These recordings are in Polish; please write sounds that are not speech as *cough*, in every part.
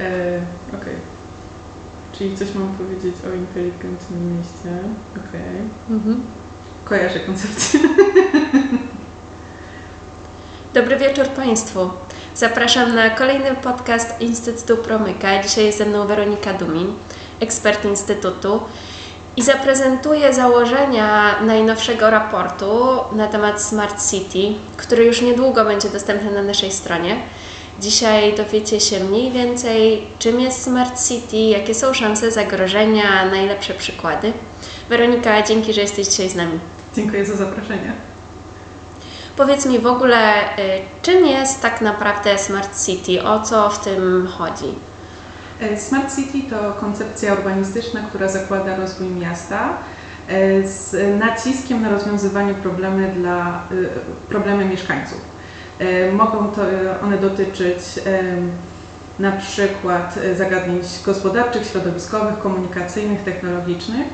E, Okej. Czyli coś mam powiedzieć o inteligentnym mieście. Okej. Mhm. Kojarzę koncepcję. *laughs* Dobry wieczór Państwu. Zapraszam na kolejny podcast Instytutu Promyka. Dzisiaj jest ze mną Weronika Dumin, ekspert Instytutu i zaprezentuję założenia najnowszego raportu na temat Smart City, który już niedługo będzie dostępny na naszej stronie. Dzisiaj dowiecie się mniej więcej, czym jest Smart City, jakie są szanse, zagrożenia, najlepsze przykłady. Weronika, dzięki, że jesteś dzisiaj z nami. Dziękuję za zaproszenie. Powiedz mi w ogóle, y, czym jest tak naprawdę Smart City? O co w tym chodzi? E, Smart City to koncepcja urbanistyczna, która zakłada rozwój miasta e, z naciskiem na rozwiązywanie problemy dla y, problemy mieszkańców. E, Mogą to one dotyczyć na przykład e, zagadnień gospodarczych, środowiskowych, komunikacyjnych, technologicznych.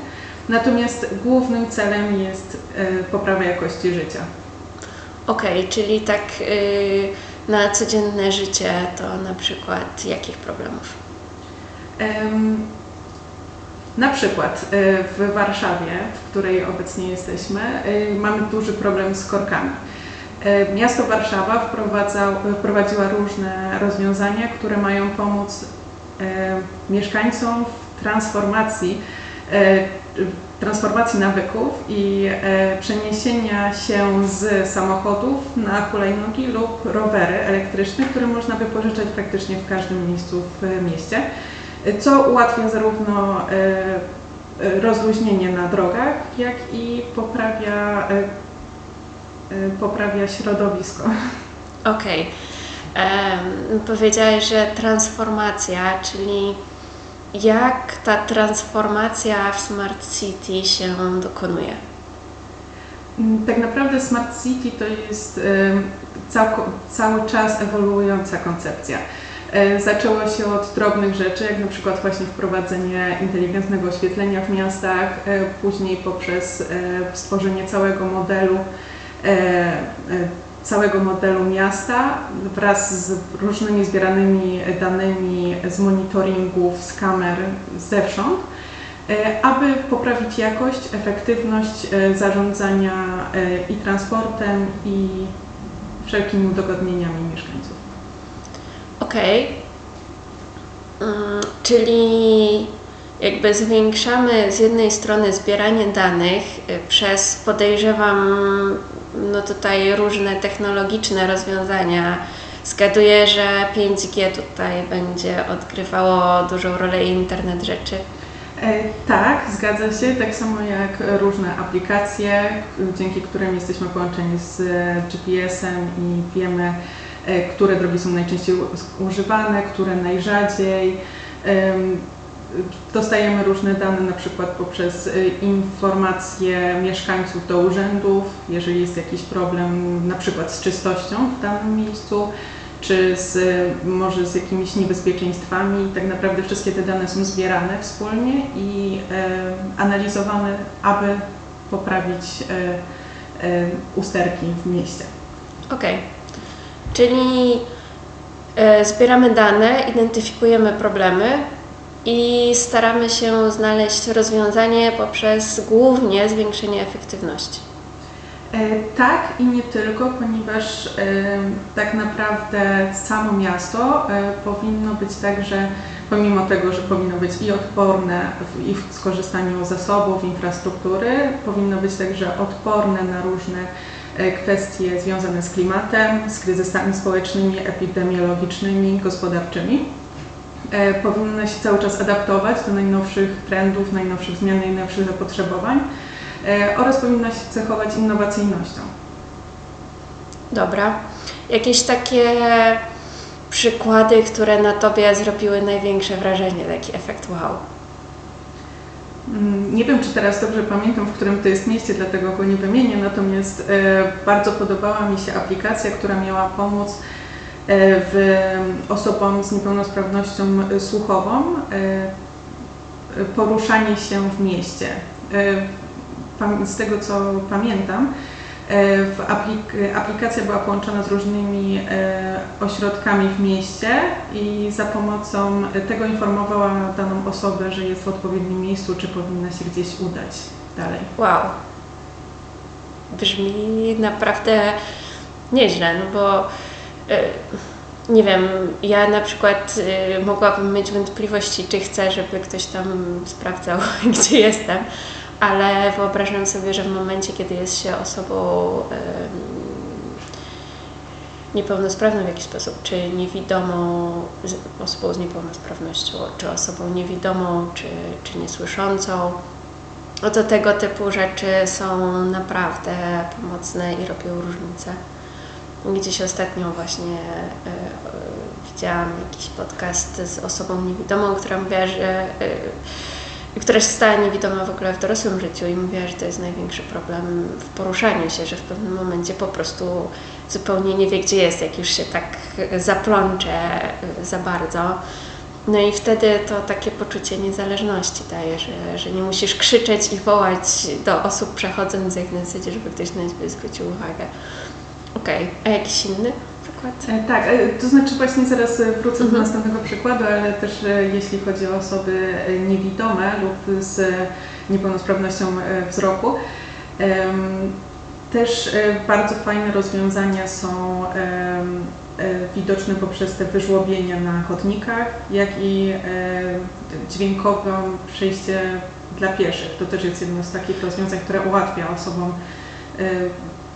Natomiast głównym celem jest e, poprawa jakości życia. Okej, czyli tak y, na codzienne życie to na przykład jakich problemów? Em, Na przykład e, w Warszawie, w której obecnie jesteśmy, e, mamy duży problem z korkami. E, Miasto Warszawa wprowadziła różne rozwiązania, które mają pomóc e, mieszkańcom w transformacji, e, transformacji nawyków i przeniesienia się z samochodów na hulajnogi lub rowery elektryczne, które można wypożyczać praktycznie w każdym miejscu w mieście co ułatwia zarówno rozluźnienie na drogach, jak i poprawia, poprawia środowisko. Okej. Em, Powiedziałeś, że transformacja, czyli jak ta transformacja w Smart City się dokonuje? Mm, Tak naprawdę Smart City to jest e, całko, cały czas ewoluująca koncepcja. E, Zaczęło się od drobnych rzeczy, jak na przykład właśnie wprowadzenie inteligentnego oświetlenia w miastach, później poprzez stworzenie całego modelu, całego modelu miasta wraz z różnymi zbieranymi danymi z monitoringów, z kamer zewsząd, e, aby poprawić jakość, efektywność e, zarządzania e, i transportem, i wszelkimi udogodnieniami mieszkańców. Okej. Mm, Czyli jakby zwiększamy z jednej strony zbieranie danych y, przez podejrzewam no tutaj różne technologiczne rozwiązania. Zgaduję, że 5G tutaj będzie odgrywało dużą rolę i internet rzeczy. E, Tak, zgadza się, tak samo jak różne aplikacje, dzięki którym jesteśmy połączeni z GPS-em i wiemy, e, które drogi są najczęściej używane, które najrzadziej. Em, Dostajemy różne dane, na przykład poprzez e, informacje mieszkańców do urzędów, jeżeli jest jakiś problem, na przykład z czystością w danym miejscu, czy z, może z jakimiś niebezpieczeństwami. Tak naprawdę wszystkie te dane są zbierane wspólnie i e, analizowane, aby poprawić e, e, usterki w mieście. Okej. Czyli e, zbieramy dane, identyfikujemy problemy i staramy się znaleźć rozwiązanie poprzez głównie zwiększenie efektywności. E, Tak i nie tylko, ponieważ e, tak naprawdę samo miasto e, powinno być także, pomimo tego, że powinno być i odporne i w skorzystaniu z zasobów, infrastruktury, powinno być także odporne na różne kwestie związane z klimatem, z kryzysami społecznymi, epidemiologicznymi, gospodarczymi. E, Powinno się cały czas adaptować do najnowszych trendów, najnowszych zmian, najnowszych zapotrzebowań e, oraz powinna się cechować innowacyjnością. Dobra. Jakieś takie przykłady, które na Tobie zrobiły największe wrażenie, taki efekt wow. Mm, Nie wiem, czy teraz dobrze pamiętam, w którym to jest mieście, dlatego go nie wymienię, natomiast e, bardzo podobała mi się aplikacja, która miała pomóc w osobom z niepełnosprawnością e, słuchową e, poruszanie się w mieście. E, Z tego co pamiętam, E, aplikacja była połączona z różnymi e, ośrodkami w mieście i za pomocą tego informowała daną osobę, że jest w odpowiednim miejscu, czy powinna się gdzieś udać dalej. Wow. Brzmi naprawdę nieźle, no bo nie wiem, ja na przykład y, mogłabym mieć wątpliwości, czy chcę, żeby ktoś tam sprawdzał, *laughs* gdzie jestem, ale wyobrażam sobie, że w momencie, kiedy jest się osobą niepełnosprawną w jakiś sposób, czy niewidomą, osobą z niepełnosprawnością, czy osobą niewidomą, czy, czy niesłyszącą, no to tego typu rzeczy są naprawdę pomocne i robią różnicę. Gdzieś ostatnio właśnie e, widziałam jakiś podcast z osobą niewidomą, która mówiła, że e, która się stała niewidoma w ogóle w dorosłym życiu i mówiła, że to jest największy problem w poruszaniu się, że w pewnym momencie po prostu zupełnie nie wie, gdzie jest, jak już się tak zaplącze za bardzo. No i wtedy to takie poczucie niezależności daje, że, że nie musisz krzyczeć i wołać do osób przechodzących na zasadzie, żeby ktoś na ciebie zwrócił uwagę. Okej, a jakiś inny przykład? E, Tak, e, to znaczy właśnie zaraz e, wrócę Mhm. do następnego przykładu, ale też jeśli chodzi o osoby niewidome lub z niepełnosprawnością wzroku, też bardzo fajne rozwiązania są widoczne poprzez te wyżłobienia na chodnikach, jak i dźwiękowe przejście dla pieszych. To też jest jedno z takich rozwiązań, które ułatwia osobom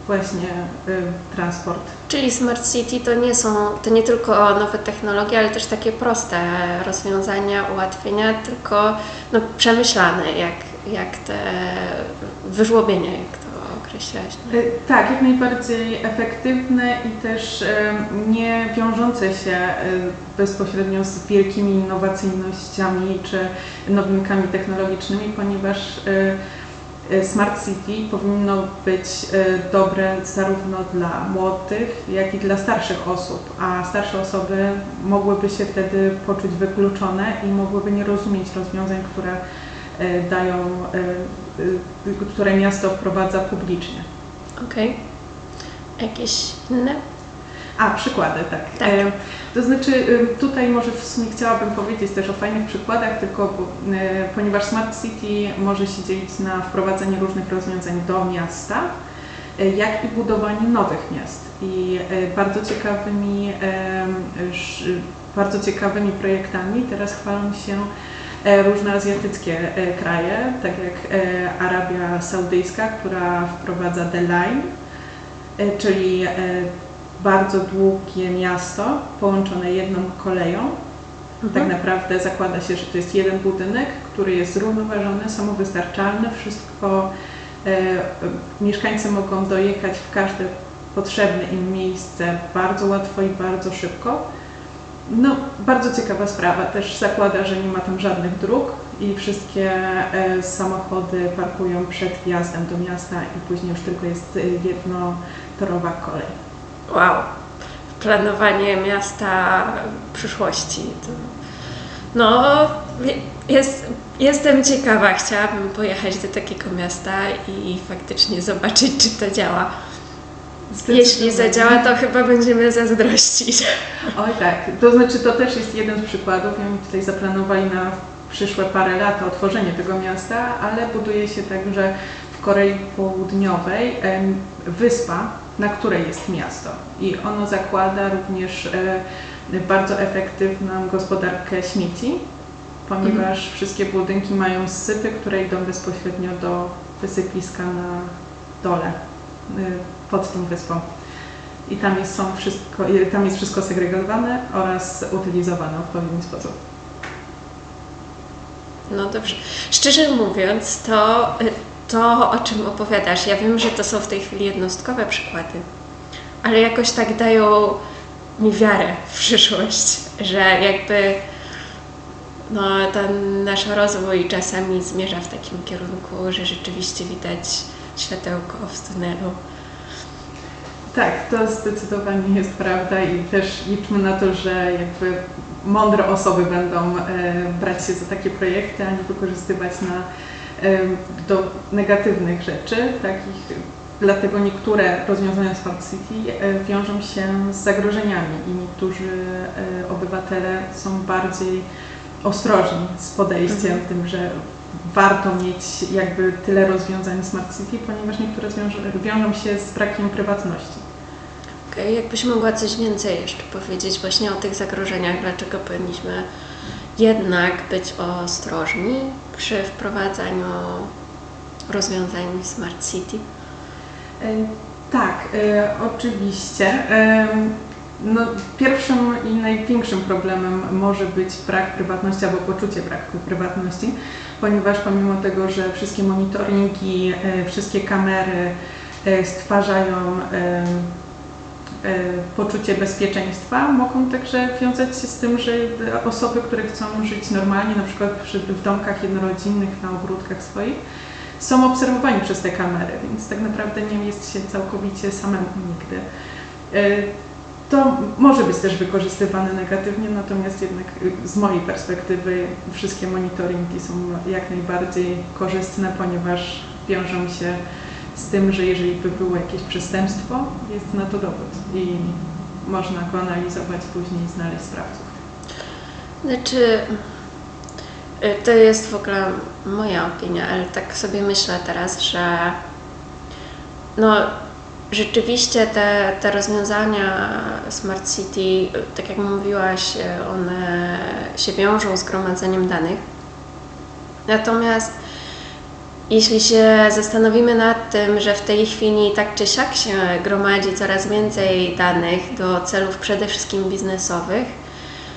właśnie e, transport. Czyli Smart City to nie są, to nie tylko nowe technologie, ale też takie proste rozwiązania, ułatwienia, tylko no, przemyślane, jak, jak te wyżłobienia, jak to określałaś. No. E, Tak, jak najbardziej efektywne i też e, nie wiążące się e, bezpośrednio z wielkimi innowacyjnościami czy nowinkami technologicznymi, ponieważ e, Smart City powinno być e, dobre zarówno dla młodych, jak i dla starszych osób, a starsze osoby mogłyby się wtedy poczuć wykluczone i mogłyby nie rozumieć rozwiązań, które e, dają, e, e, które miasto wprowadza publicznie. Okej. Jakieś inne? A, przykłady, tak. Tak. E, to znaczy, y, tutaj może w sumie chciałabym powiedzieć też o fajnych przykładach, tylko bo, e, ponieważ Smart City może się dzielić na wprowadzenie różnych rozwiązań do miasta, e, jak i budowanie nowych miast. I e, bardzo ciekawymi, bardzo ciekawymi projektami teraz chwalą się różne azjatyckie kraje, tak jak Arabia Saudyjska, która wprowadza The Line, czyli bardzo długie miasto połączone jedną koleją. Tak naprawdę zakłada się, że to jest jeden budynek, który jest zrównoważony, samowystarczalny, wszystko e, e, mieszkańcy mogą dojechać w każde potrzebne im miejsce bardzo łatwo i bardzo szybko. No, bardzo ciekawa sprawa. Też zakłada, że nie ma tam żadnych dróg i wszystkie e, samochody parkują przed wjazdem do miasta i później już tylko jest e, jednotorowa kolej. Wow. Planowanie miasta przyszłości. No, jest, jestem ciekawa. Chciałabym pojechać do takiego miasta i faktycznie zobaczyć, czy to działa. Jeśli zadziała, to chyba będziemy zazdrościć. Oj tak, to znaczy to też jest jeden z przykładów. Oni tutaj zaplanowali na przyszłe parę lat otworzenie tego miasta, ale buduje się także w Korei Południowej wyspa, na której jest miasto. I ono zakłada również e, bardzo efektywną gospodarkę śmieci, ponieważ wszystkie budynki mają sypy, które idą bezpośrednio do wysypiska na dole, y, pod tą wyspą. I tam jest, są wszystko, tam jest wszystko segregowane oraz utylizowane w odpowiedni sposób. No dobrze. Szczerze mówiąc, to, to o czym opowiadasz, ja wiem, że to są w tej chwili jednostkowe przykłady, ale jakoś tak dają mi wiarę w przyszłość, że jakby no, ten nasz rozwój czasami zmierza w takim kierunku, że rzeczywiście widać światełko w tunelu. Tak, to zdecydowanie jest prawda i też liczmy na to, że jakby mądre osoby będą e, brać się za takie projekty, a nie wykorzystywać na, do negatywnych rzeczy, takich dlatego niektóre rozwiązania Smart City e, wiążą się z zagrożeniami i niektórzy e, obywatele są bardziej ostrożni z podejściem Mhm. tym, że warto mieć jakby tyle rozwiązań Smart City, ponieważ niektóre wiążą, się z brakiem prywatności. Okej, jakbyś mogła coś więcej jeszcze powiedzieć właśnie o tych zagrożeniach, dlaczego powinniśmy jednak być ostrożni przy wprowadzaniu rozwiązań Smart City? E, Tak, e, oczywiście. E, No, pierwszym i największym problemem może być brak prywatności albo poczucie braku prywatności, ponieważ pomimo tego, że wszystkie monitoringi, wszystkie kamery stwarzają poczucie bezpieczeństwa, mogą także wiązać się z tym, że osoby, które chcą żyć normalnie, na przykład przy, w domkach jednorodzinnych, na ogródkach swoich, są obserwowani przez te kamery, więc tak naprawdę nie jest się całkowicie samemu nigdy. E, To może być też wykorzystywane negatywnie, natomiast jednak y, z mojej perspektywy wszystkie monitoringi są jak najbardziej korzystne, ponieważ wiążą się z tym, że jeżeli by było jakieś przestępstwo, jest na to dowód i można go analizować później i znaleźć sprawców. Znaczy, y, to jest w ogóle moja opinia, ale tak sobie myślę teraz, że no rzeczywiście te, te rozwiązania Smart City, tak jak mówiłaś, y, one się wiążą z gromadzeniem danych. Natomiast jeśli się zastanowimy nad tym, że w tej chwili tak czy siak się gromadzi coraz więcej danych do celów przede wszystkim biznesowych,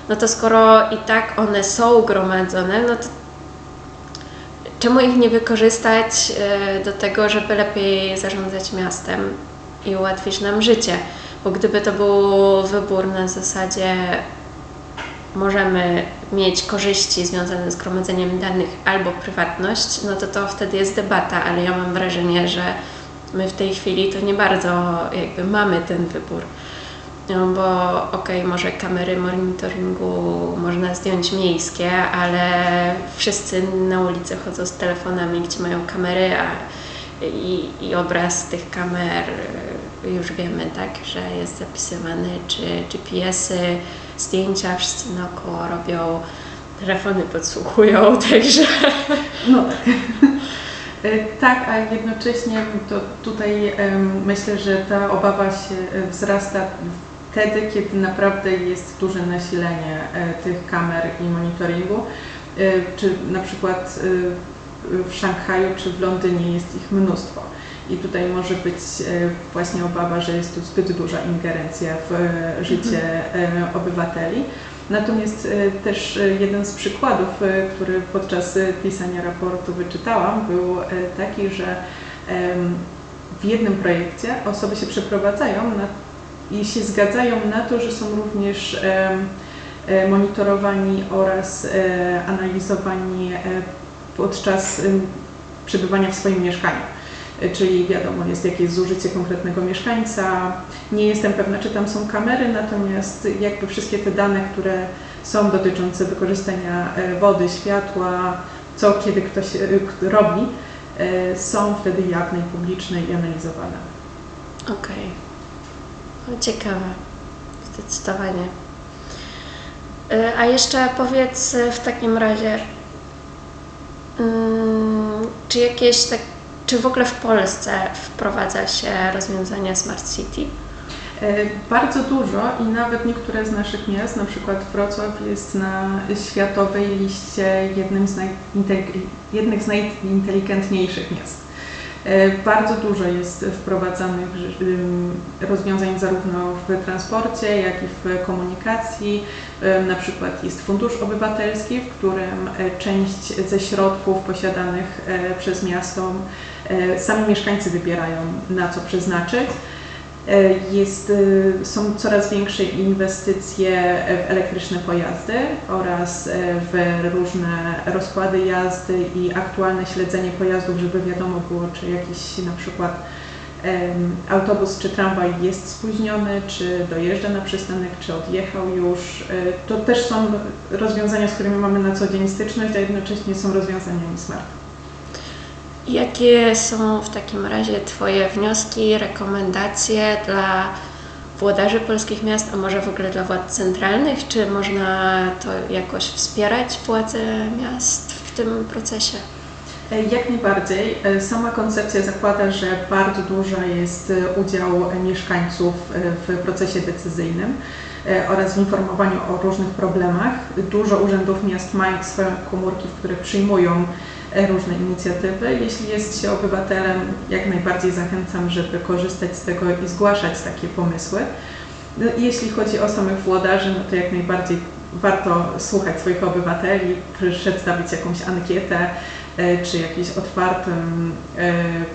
no to skoro i tak one są gromadzone, no to czemu ich nie wykorzystać e, do tego, żeby lepiej zarządzać miastem i ułatwić nam życie? Bo gdyby to był wybór na zasadzie możemy mieć korzyści związane z gromadzeniem danych albo prywatność, no to to wtedy jest debata, ale ja mam wrażenie, że my w tej chwili to nie bardzo jakby mamy ten wybór. No bo okej, może kamery monitoringu można zdjąć miejskie, ale wszyscy na ulicy chodzą z telefonami, gdzie mają kamery, a i, i obraz tych kamer już wiemy, tak, że jest zapisywany, czy GPS-y, zdjęcia wszyscy naokoło robią, telefony podsłuchują, *laughs* także No tak. *laughs* E, Tak, a jednocześnie to tutaj myślę, że ta obawa się e, wzrasta wtedy, kiedy naprawdę jest duże nasilenie e, tych kamer i monitoringu. Czy na przykład w Szanghaju czy w Londynie jest ich mnóstwo. I tutaj może być e, właśnie obawa, że jest tu zbyt duża ingerencja w e, życie e, obywateli. Natomiast też jeden z przykładów, który podczas pisania raportu wyczytałam, był taki, że w jednym projekcie osoby się przeprowadzają na, i się zgadzają na to, że są również monitorowani oraz analizowani podczas przebywania w swoim mieszkaniu. Czyli wiadomo jest, jakie jest zużycie konkretnego mieszkańca. Nie jestem pewna, czy tam są kamery, natomiast jakby wszystkie te dane, które są dotyczące wykorzystania e, wody, światła, co kiedy ktoś e, robi, e, są wtedy jawne i publiczne i analizowane. okej. No, Ciekawe, zdecydowanie. A jeszcze powiedz w takim razie, mm, czy jakieś tak, czy w ogóle w Polsce wprowadza się rozwiązania Smart City? E, Bardzo dużo i nawet niektóre z naszych miast, na przykład Wrocław jest na światowej liście jednym z jednych z najinteligentniejszych miast. E, Bardzo dużo jest wprowadzanych rozwiązań zarówno w transporcie, jak i w komunikacji. E, Na przykład jest Fundusz Obywatelski, w którym część ze środków posiadanych przez miasto sami mieszkańcy wybierają na co przeznaczyć. E, Jest, e, są coraz większe inwestycje w elektryczne pojazdy oraz e, w różne rozkłady jazdy i aktualne śledzenie pojazdów, żeby wiadomo było, czy jakiś na przykład autobus czy tramwaj jest spóźniony, czy dojeżdża na przystanek, czy odjechał już. E, To też są rozwiązania, z którymi mamy na co dzień styczność, a jednocześnie są rozwiązaniami smart. Jakie są w takim razie Twoje wnioski, rekomendacje dla włodarzy polskich miast, a może w ogóle dla władz centralnych? Czy można to jakoś wspierać władze miast w tym procesie? E, Jak najbardziej. E, Sama koncepcja zakłada, że bardzo duża jest e, udział mieszkańców w procesie decyzyjnym oraz w informowaniu o różnych problemach. Dużo urzędów miast mają swoje komórki, w których przyjmują różne inicjatywy. Jeśli jest się obywatelem, jak najbardziej zachęcam, żeby korzystać z tego i zgłaszać takie pomysły. No, Jeśli chodzi o samych włodarzy, no to jak najbardziej warto słuchać swoich obywateli, przedstawić jakąś ankietę, e, czy jakiś otwarty e,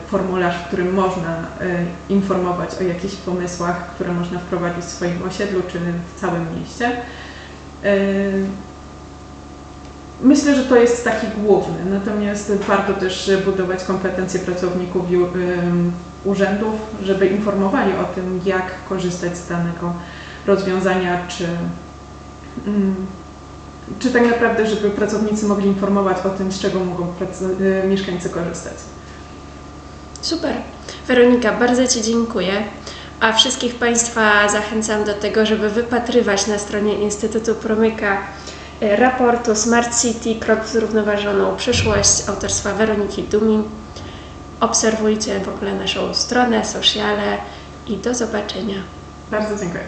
formularz, w którym można e, informować o jakichś pomysłach, które można wprowadzić w swoim osiedlu czy w całym mieście. E, Myślę, że to jest taki główny, natomiast warto też budować kompetencje pracowników urzędów, żeby informowali o tym, jak korzystać z danego rozwiązania, czy, ym, czy tak naprawdę, żeby pracownicy mogli informować o tym, z czego mogą y, mieszkańcy korzystać. Super. Weronika, bardzo Ci dziękuję. A wszystkich Państwa zachęcam do tego, żeby wypatrywać na stronie Instytutu Promyka e, raportu Smart City Krok w zrównoważoną przyszłość autorstwa Weroniki Dumin. Obserwujcie w ogóle naszą stronę, sociale i do zobaczenia. Bardzo dziękuję.